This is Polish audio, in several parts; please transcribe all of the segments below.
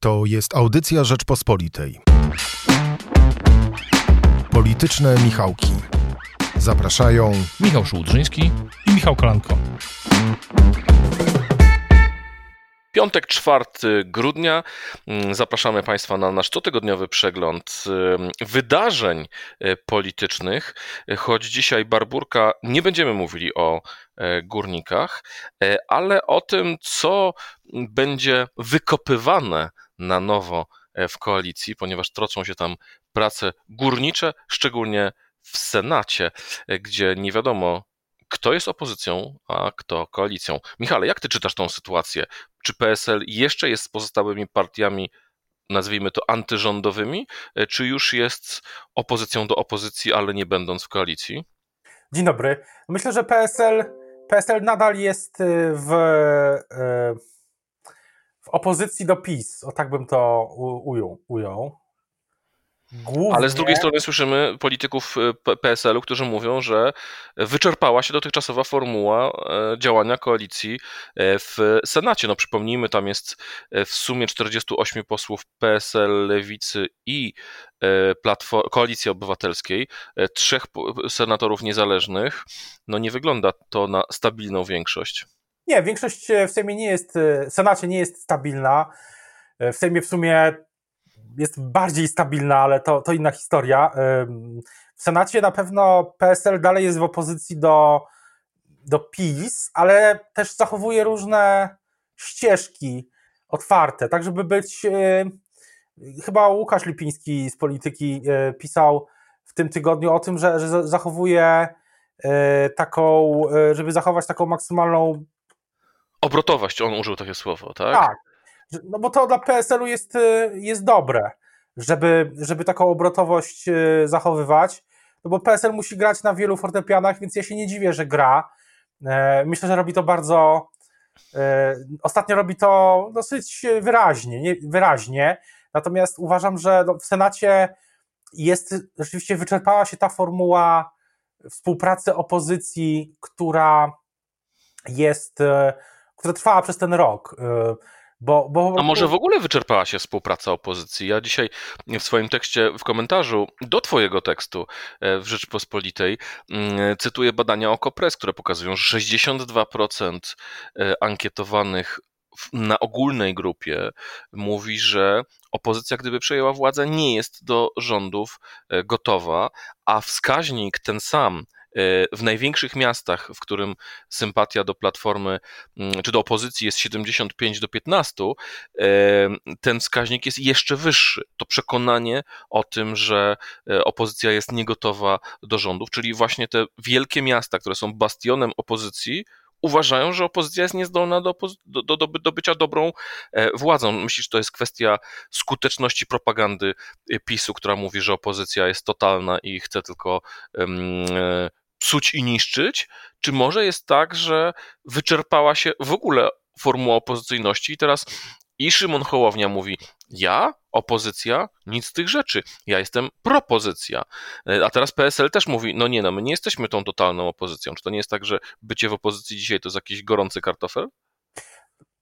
To jest audycja Rzeczpospolitej. Polityczne Michałki. Zapraszają Michał Szułdrzyński i Michał Kolanko. Piątek, 4 grudnia. Mm, Zapraszamy Państwa na nasz cotygodniowy przegląd y, wydarzeń y, politycznych. Choć dzisiaj Barburka nie będziemy mówili o e, górnikach, e, ale o tym, co będzie wykopywane na nowo e, w koalicji, ponieważ trocą się tam prace górnicze, szczególnie w Senacie, e, gdzie nie wiadomo, kto jest opozycją, a kto koalicją. Michale, jak ty czytasz tą sytuację? Czy PSL jeszcze jest z pozostałymi partiami, nazwijmy to antyrządowymi, e, czy już jest opozycją do opozycji, ale nie będąc w koalicji? Dzień dobry. Myślę, że PSL, PSL nadal jest y, w, y, opozycji do PiS. O tak bym to ujął. ujął. Głównie, Ale z drugiej strony słyszymy polityków P- PSL-u, którzy mówią, że wyczerpała się dotychczasowa formuła e, działania koalicji e, w Senacie. No przypomnijmy, tam jest e, w sumie 48 posłów PSL, Lewicy i e, Platfo- Koalicji Obywatelskiej, trzech senatorów niezależnych. No nie wygląda to na stabilną większość. Nie, większość w Sejmie nie jest, y, w Senacie nie jest stabilna. Y, W Sejmie w sumie jest bardziej stabilna, ale to, to inna historia. W Senacie na pewno PSL dalej jest w opozycji do, do PiS, ale też zachowuje różne ścieżki otwarte, tak żeby być. Chyba Łukasz Lipiński z polityki pisał w tym tygodniu o tym, że, że za- zachowuje taką, żeby zachować taką maksymalną Obrotowość, on użył takie słowo, tak? tak. No bo to dla PSL-u jest, y, jest dobre, żeby, żeby taką obrotowość y, zachowywać. No bo PSL musi grać na wielu fortepianach, więc ja się nie dziwię, że gra. E, Myślę, że robi to bardzo. e, Ostatnio robi to dosyć wyraźnie, nie, wyraźnie. Natomiast uważam, że no w Senacie jest rzeczywiście wyczerpała się ta formuła współpracy opozycji, która jest, e, która trwała przez ten rok. e, Bo, bo A może w ogóle wyczerpała się współpraca opozycji? Ja dzisiaj w swoim tekście, w komentarzu do Twojego tekstu e, w Rzeczpospolitej mm, cytuję badania Okopres, które pokazują, że 62% e, ankietowanych na ogólnej grupie mówi, że opozycja, gdyby przejęła władzę, nie jest do rządów e, gotowa, a wskaźnik ten sam w największych miastach, w którym sympatia do platformy mm, czy do opozycji jest 75 do 15, e, ten wskaźnik jest jeszcze wyższy. To przekonanie o tym, że e, opozycja jest niegotowa do rządów, czyli właśnie te wielkie miasta, które są bastionem opozycji, uważają, że opozycja jest niezdolna do, do, do, do, bycia dobrą e, władzą. Myślisz, że to jest kwestia skuteczności propagandy e, PiSu, która mówi, że opozycja jest totalna i chce tylko e, psuć i niszczyć? Czy może jest tak, że wyczerpała się w ogóle formuła opozycyjności i teraz i Szymon Hołownia mówi, ja, opozycja, nic z tych rzeczy, ja jestem propozycja. E, A teraz PSL też mówi, no nie no, my nie jesteśmy tą totalną opozycją. Czy to nie jest tak, że bycie w opozycji dzisiaj to jest jakiś gorący kartofel?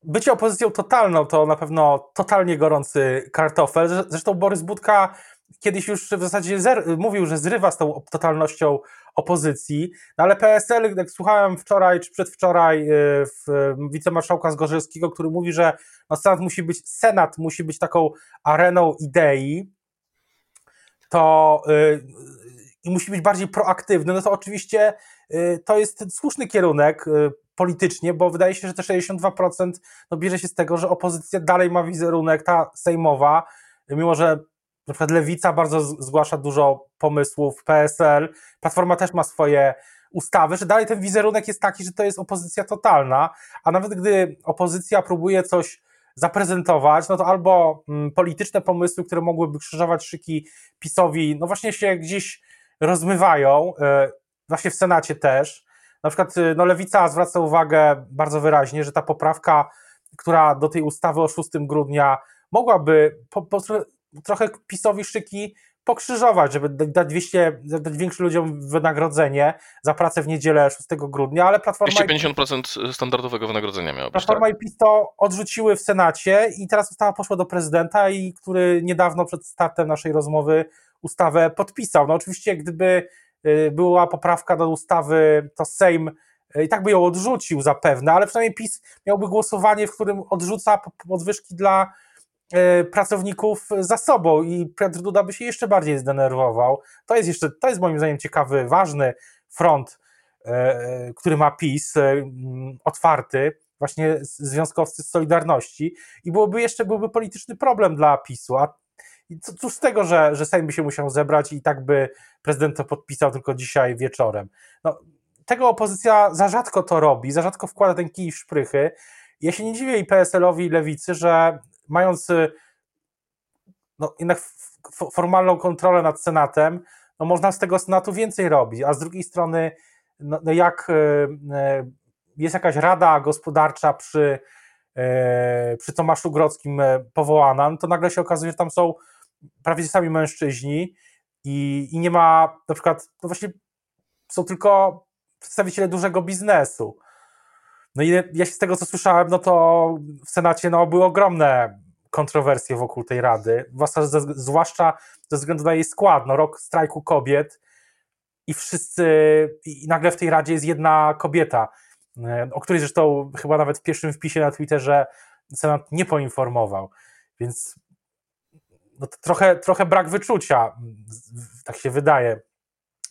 bycie opozycją totalną to na pewno totalnie gorący kartofel. Zresztą- Borys Budka kiedyś już w zasadzie zer- mówił, że zrywa z tą totalnością opozycji, no ale PSL, jak słuchałem wczoraj czy przedwczoraj y, w, y, wicemarszałka Zgorzelskiego, który mówi, że no Senat musi być, Senat musi być taką areną idei, to y, i musi być bardziej proaktywny, no to oczywiście to jest słuszny kierunek politycznie, bo wydaje się, że te 62% no bierze się z tego, że opozycja dalej ma wizerunek, ta sejmowa, mimo że na przykład Lewica bardzo zgłasza dużo pomysłów, PSL, Platforma też ma swoje ustawy, że dalej ten wizerunek jest taki, że to jest opozycja totalna, a nawet gdy opozycja próbuje coś zaprezentować, no to albo mm, polityczne pomysły, które mogłyby krzyżować szyki PiSowi, no właśnie się gdzieś rozmywają, y, właśnie w Senacie też. Na przykład y, no Lewica zwraca uwagę bardzo wyraźnie, że ta poprawka, która do tej ustawy o 6 grudnia mogłaby po, po, trochę PiSowi szyki pokrzyżować, żeby dać 200, dać większym ludziom wynagrodzenie za pracę w niedzielę 6 grudnia, ale Platforma 250% standardowego wynagrodzenia miało być. Platforma tak? i PiS to odrzuciły w Senacie i teraz ustawa poszła do prezydenta i który niedawno przed startem naszej rozmowy ustawę podpisał. No oczywiście gdyby y, była poprawka do ustawy, to Sejm y, i tak by ją odrzucił zapewne, ale przynajmniej PiS miałby głosowanie, w którym odrzuca podwyżki dla pracowników za sobą i Piotr Duda by się jeszcze bardziej zdenerwował. To jest jeszcze, to jest moim zdaniem ciekawy, ważny front, który ma PiS, otwarty, właśnie związkowcy z Solidarności i byłoby jeszcze byłby polityczny problem dla PiSu, a co, cóż z tego, że, że Sejm by się musiał zebrać i tak by prezydent to podpisał tylko dzisiaj wieczorem. No, tego opozycja za rzadko to robi, za rzadko wkłada ten kij w szprychy. Ja się nie dziwię i PSL-owi i Lewicy, że mając y, no, jednak formalną kontrolę nad Senatem, no można z tego Senatu więcej robić, a z drugiej strony, no, no jak y, y, jest jakaś rada gospodarcza przy, przy Tomaszu Grodzkim powołana, no to nagle się okazuje, że tam są prawie sami mężczyźni i, i nie ma na przykład, no właśnie są tylko przedstawiciele dużego biznesu. No i ja się z tego, co słyszałem, no to w Senacie no, były ogromne kontrowersje wokół tej rady, zwłaszcza ze względu na jej skład. No, rok strajku kobiet i wszyscy, i nagle w tej radzie jest jedna kobieta, o której zresztą chyba nawet w pierwszym wpisie na Twitterze Senat nie poinformował. Więc no trochę, trochę brak wyczucia, tak się wydaje,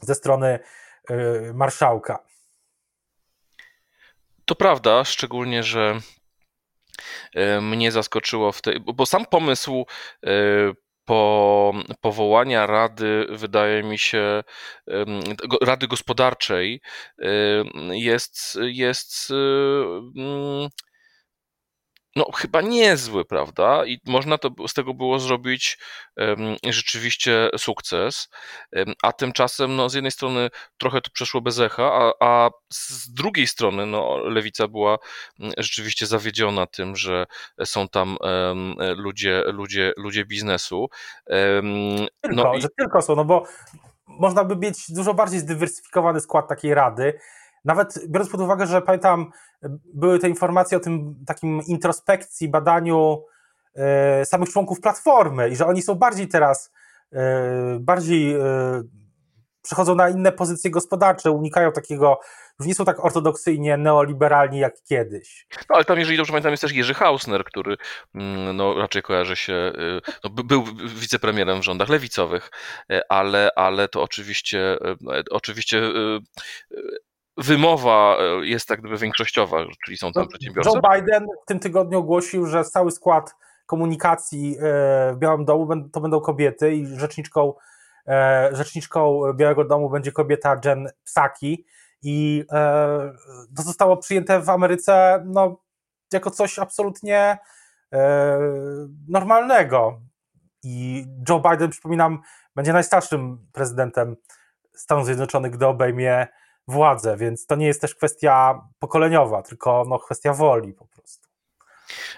ze strony y, marszałka. To prawda, szczególnie, że y, mnie zaskoczyło w tej, bo sam pomysł y, po powołania rady, wydaje mi się, rady gospodarczej jest, jest mm, no, chyba niezły, prawda? I można to z tego było zrobić um, rzeczywiście sukces, um, a tymczasem, no, z jednej strony trochę to przeszło bez echa, a, a z drugiej strony, no, lewica była rzeczywiście zawiedziona tym, że są tam um, ludzie, ludzie, ludzie biznesu. Tylko, no i... że tylko są, no bo można by mieć dużo bardziej zdywersyfikowany skład takiej rady. Nawet biorąc pod uwagę, że pamiętam, były te informacje o tym takim introspekcji, badaniu e, samych członków platformy i że oni są bardziej teraz, e, bardziej e, przechodzą na inne pozycje gospodarcze, unikają takiego, już nie są tak ortodoksyjnie neoliberalni jak kiedyś. No ale tam, jeżeli dobrze pamiętam, jest też Jerzy Hausner, który mm, no, raczej kojarzy się, no, był wicepremierem w rządach lewicowych, ale, ale to oczywiście, oczywiście wymowa e, jest tak gdyby większościowa, czyli są tam no, przedsiębiorcy. Joe Biden w tym tygodniu ogłosił, że cały skład komunikacji e, w Białym Domu to będą kobiety i rzeczniczką, e, rzeczniczką Białego Domu będzie kobieta Jen Psaki i to zostało przyjęte w Ameryce no, jako coś absolutnie normalnego. I Joe Biden, przypominam, będzie najstarszym prezydentem Stanów Zjednoczonych, gdy obejmie władzę, więc to nie jest też kwestia pokoleniowa, tylko no, kwestia woli po prostu.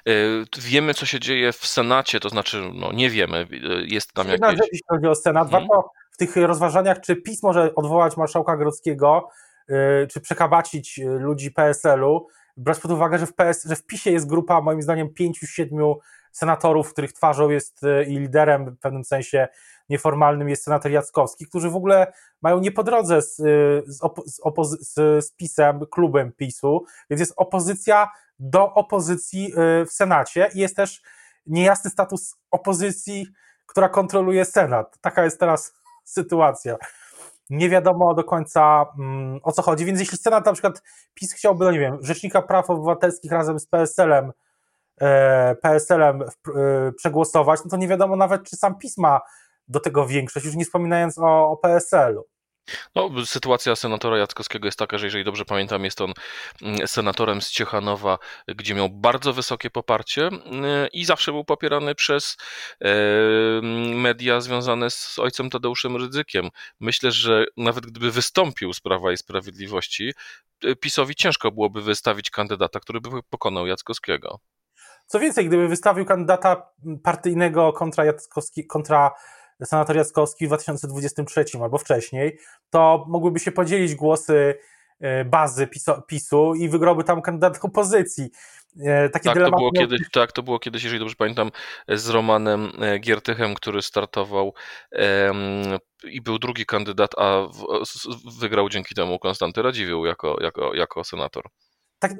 E, wiemy, co się dzieje w Senacie, to znaczy, no nie wiemy, e, jest tam Jedna jakieś... rzecz, jeśli chodzi o Senat, hmm. warto w tych rozważaniach, czy PiS może odwołać marszałka Grodzkiego, e, czy przekabacić ludzi PSL-u, brać pod uwagę, że w, PS, że w PiSie jest grupa, moim zdaniem, pięciu, siedmiu senatorów, których twarzą jest i liderem w pewnym sensie nieformalnym jest senator Jackowski, którzy w ogóle mają nie po drodze z, z, opo z, z PiSem, klubem PiSu, więc jest opozycja do opozycji y, w Senacie i jest też niejasny status opozycji, która kontroluje Senat. Taka jest teraz sytuacja. Nie wiadomo do końca mm, o co chodzi, więc jeśli Senat na przykład PiS chciałby, no nie wiem, Rzecznika Praw Obywatelskich razem z PSL-em e, PSL-em e, przegłosować, no to nie wiadomo nawet, czy sam PiS ma do tego większość, już nie wspominając o, o PSL-u. No, sytuacja senatora Jackowskiego jest taka, że jeżeli dobrze pamiętam, jest on mm, senatorem z Ciechanowa, gdzie miał bardzo wysokie poparcie mm, i zawsze był popierany przez media związane z ojcem Tadeuszem Rydzykiem. Myślę, że nawet gdyby wystąpił z Prawa i Sprawiedliwości, e, PiSowi ciężko byłoby wystawić kandydata, który by pokonał Jackowskiego. Co więcej, gdyby wystawił kandydata partyjnego kontra Jackowski, kontra senator Jackowski w 2023 albo wcześniej, to mogłyby się podzielić głosy bazy PiSu i wygrałby tam kandydat opozycji. E, takie tak, to było kiedyś, tak, to było kiedyś, jeżeli dobrze pamiętam, z Romanem e, Giertychem, który startował um, i był drugi kandydat, a w, wygrał dzięki temu Konstanty Radziwiłł jako, jako, jako senator. Tak,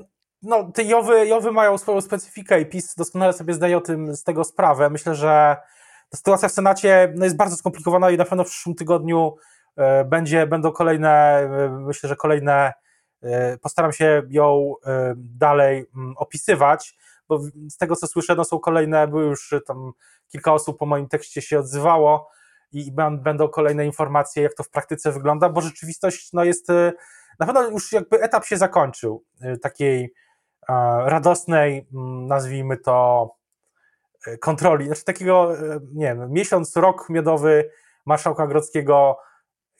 no, te Jowy, Jowy mają swoją specyfikę i PiS doskonale sobie zdaje o tym z tego sprawę. Myślę, że ta sytuacja w Senacie no, jest bardzo skomplikowana i na pewno w przyszłym tygodniu e, będzie, będą kolejne, e, myślę, że kolejne E, postaram się ją dalej mm, opisywać, bo z tego co słyszę, no są kolejne, były już tam kilka osób po moim tekście się odzywało i będą kolejne informacje, jak to w praktyce wygląda, bo rzeczywistość no jest, na pewno już jakby etap się zakończył, takiej radosnej, mm, nazwijmy to, kontroli, znaczy takiego, nie wiem, miesiąc, rok miodowy marszałka Grodzkiego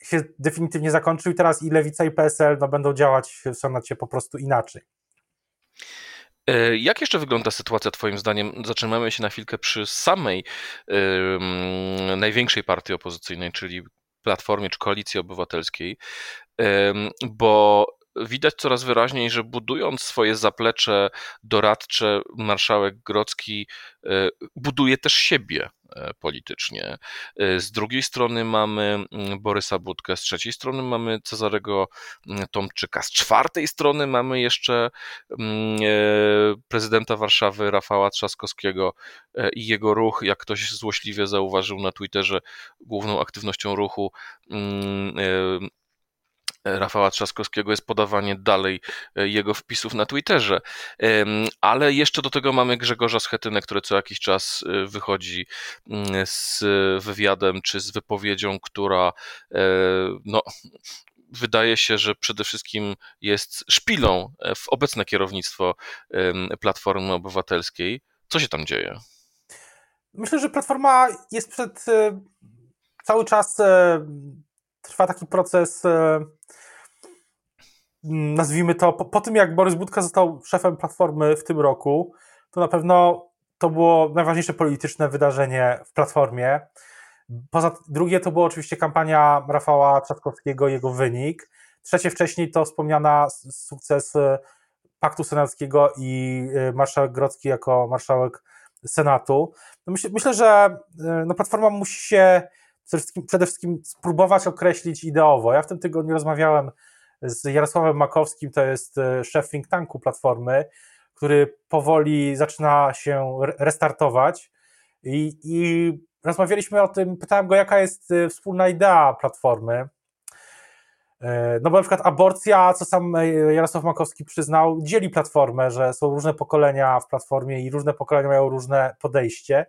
się definitywnie zakończył i teraz i Lewica i PSL no, będą działać w Senacie po prostu inaczej. E, jak jeszcze wygląda sytuacja Twoim zdaniem? Zatrzymamy się na chwilkę przy samej największej partii opozycyjnej, czyli Platformie czy Koalicji Obywatelskiej, bo widać coraz wyraźniej, że budując swoje zaplecze doradcze, marszałek Grocki e, buduje też siebie e, politycznie. E, z drugiej strony mamy mm, Borysa Budkę, z trzeciej strony mamy Cezarego mm, Tomczyka, z czwartej strony mamy jeszcze mm, prezydenta Warszawy Rafała Trzaskowskiego i jego ruch, jak ktoś złośliwie zauważył na Twitterze, główną aktywnością ruchu Rafała Trzaskowskiego jest podawanie dalej e, jego wpisów na Twitterze. Ale jeszcze do tego mamy Grzegorza Schetynę, który co jakiś czas e, wychodzi mm, z wywiadem czy z wypowiedzią, która e, no, wydaje się, że przede wszystkim jest szpilą w obecne kierownictwo Platformy Obywatelskiej. Co się tam dzieje? Myślę, że Platforma jest przed cały czas trwa taki proces Mm, nazwijmy to, po, po, tym jak Borys Budka został szefem Platformy w tym roku, to na pewno to było najważniejsze polityczne wydarzenie w Platformie. Poza drugie to była oczywiście kampania Rafała Trzaskowskiego, jego wynik. Trzecie wcześniej to wspomniana sukces e, Paktu Senackiego i e, marszałek Grodzki jako marszałek Senatu. No myślę, myślę, że e, no Platforma musi się przede wszystkim, przede wszystkim spróbować określić ideowo. Ja w tym tygodniu rozmawiałem z Jarosławem Makowskim, to jest e, szef think tanku Platformy, który powoli zaczyna się restartować i, i rozmawialiśmy o tym, pytałem go, jaka jest e, wspólna idea Platformy. E, no bo na przykład aborcja, co sam Jarosław Makowski przyznał, dzieli platformę, że są różne pokolenia w platformie i różne pokolenia mają różne podejście.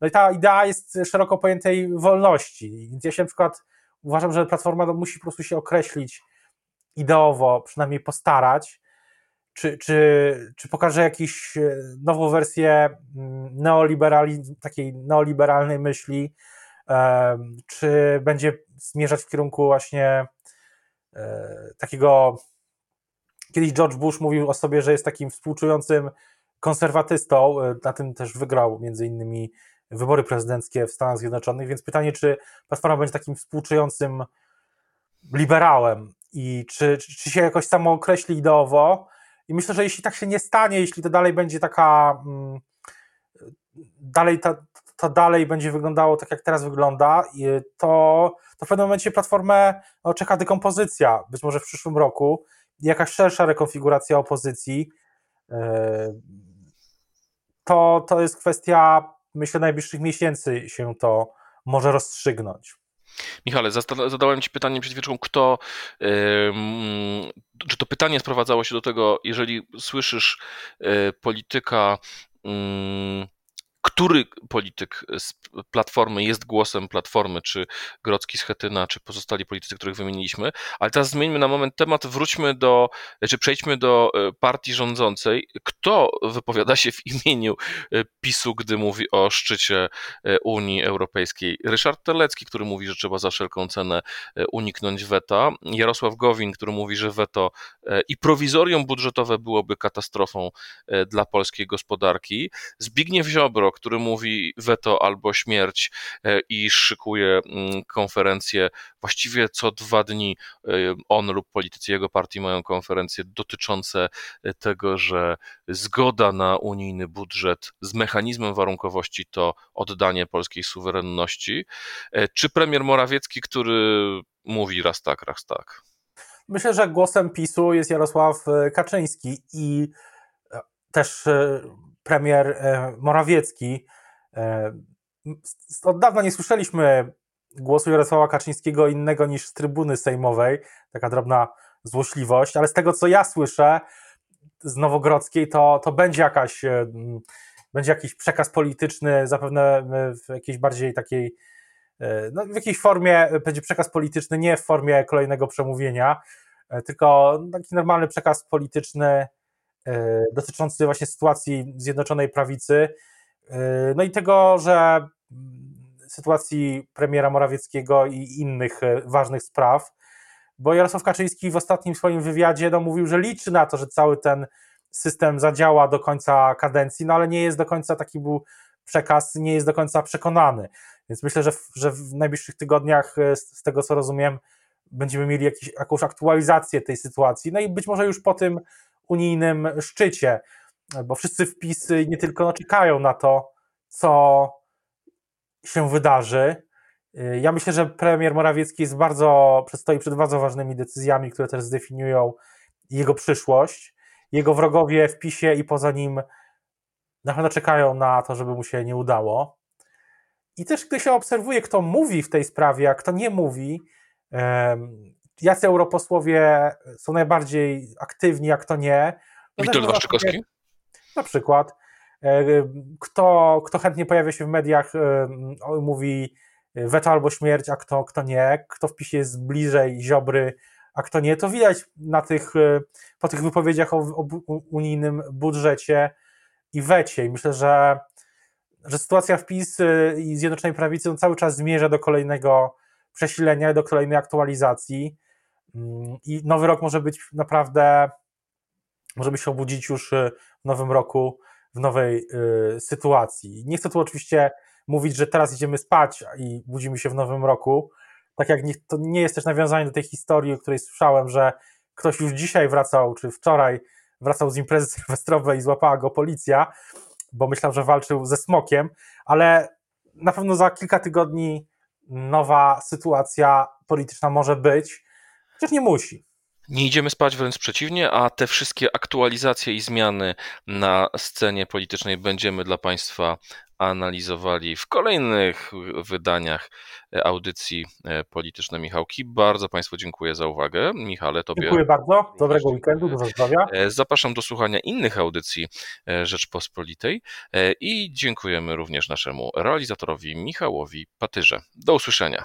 No i ta idea jest szeroko pojętej wolności. Więc ja się na przykład uważam, że platforma musi po prostu się określić ideowo przynajmniej postarać, czy, czy, czy pokaże jakąś e, nową wersję mm, neoliberalizm, takiej neoliberalnej myśli, czy będzie zmierzać w kierunku właśnie e, takiego. Kiedyś George Bush mówił o sobie, że jest takim współczującym konserwatystą, e, na tym też wygrał między innymi wybory prezydenckie w Stanach Zjednoczonych, więc pytanie, czy Platforma będzie takim współczującym liberałem, i czy, czy, się jakoś samo określi ideowo. I myślę, że jeśli tak się nie stanie, jeśli to dalej będzie taka, mm, dalej to, to dalej będzie wyglądało tak, jak teraz wygląda, to, to w pewnym momencie platformę no, czeka dekompozycja, być może w przyszłym roku, jakaś szersza rekonfiguracja opozycji. E, to, to jest kwestia, myślę, najbliższych miesięcy się to może rozstrzygnąć. Michale, zadałem Ci pytanie przed chwilą, kto, czy to pytanie sprowadzało się do tego, jeżeli słyszysz e, polityka który polityk z Platformy jest głosem Platformy, czy Grocki, Schetyna, czy pozostali politycy, których wymieniliśmy. Ale teraz zmieńmy na moment temat, wróćmy do, czy przejdźmy do e, partii rządzącej. Kto wypowiada się w imieniu e, PiSu, gdy mówi o szczycie e, Unii Europejskiej? Ryszard Terlecki, który mówi, że trzeba za wszelką cenę uniknąć weta. Jarosław Gowin, który mówi, że weto i prowizorium budżetowe byłoby katastrofą dla polskiej gospodarki. Zbigniew Ziobro, który mówi weto albo śmierć i szykuje mm, konferencję. Właściwie co dwa dni on lub politycy jego partii mają konferencje dotyczące tego, że zgoda na unijny budżet z mechanizmem warunkowości to oddanie polskiej suwerenności. Czy premier Morawiecki, który mówi raz tak, raz tak? Myślę, że głosem PiSu jest Jarosław e, Kaczyński i e, też e, premier Morawiecki. Od dawna nie słyszeliśmy głosu Jarosława Kaczyńskiego innego niż z trybuny sejmowej, taka drobna złośliwość, ale z tego co ja słyszę z Nowogrodzkiej, to, to będzie jakaś będzie jakiś przekaz polityczny, zapewne w jakiejś bardziej takiej E, no, w jakiejś formie będzie przekaz polityczny, nie w formie kolejnego przemówienia, e, tylko taki normalny przekaz polityczny e, dotyczący właśnie sytuacji Zjednoczonej Prawicy. No i tego, że mm, sytuacji premiera Morawieckiego i innych ważnych spraw, bo Jarosław Kaczyński w ostatnim swoim wywiadzie no, mówił, że liczy na to, że cały ten system zadziała do końca kadencji, no ale nie jest do końca taki był przekaz, nie jest do końca przekonany. Więc myślę, że w, że w najbliższych tygodniach, e, z, z tego co rozumiem, będziemy mieli jakiś, jakąś aktualizację tej sytuacji. No i być może już po tym unijnym szczycie, bo wszyscy wpisy nie tylko czekają na to, co się wydarzy. E, ja myślę, że premier Morawiecki jest bardzo, stoi przed bardzo ważnymi decyzjami, które też zdefiniują jego przyszłość. Jego wrogowie w PiSie i poza nim na pewno czekają na to, żeby mu się nie udało. I też gdy się obserwuje, kto mówi w tej sprawie, a kto nie mówi, jacy europosłowie są najbardziej aktywni, a kto nie. No Witold Waszczykowski? Na przykład. E, kto, kto chętnie pojawia się w mediach, mówi weto albo śmierć, a kto, kto nie. Kto w PiSie jest bliżej Ziobry, a kto nie. To widać na tych, e, po tych wypowiedziach o, o unijnym budżecie i wecie. I myślę, że że sytuacja w PiS i Zjednoczonej Prawicy no, cały czas zmierza do kolejnego przesilenia, do kolejnej aktualizacji i nowy rok może być naprawdę, możemy się obudzić już y, w nowym roku, w nowej y, sytuacji. Nie chcę tu oczywiście mówić, że teraz idziemy spać i budzimy się w nowym roku, tak jak nie, to nie jest też nawiązanie do tej historii, o której słyszałem, że ktoś już dzisiaj wracał, czy wczoraj wracał z imprezy sylwestrowej i złapała go policja, bo myślał, że walczył ze smokiem, ale na pewno za kilka tygodni nowa sytuacja polityczna może być, chociaż nie musi. Nie idziemy spać, wręcz przeciwnie, a te wszystkie aktualizacje i zmiany na scenie politycznej będziemy dla Państwa analizowali w kolejnych wydaniach audycji e, Polityczne Michałki. Bardzo Państwu dziękuję za uwagę. Michale, Tobie. Dziękuję bardzo. Dobrego weekendu, dużo zdrowia. E, zapraszam do słuchania innych audycji e, Rzeczpospolitej i dziękujemy również naszemu realizatorowi Michałowi Patyrze. Do usłyszenia.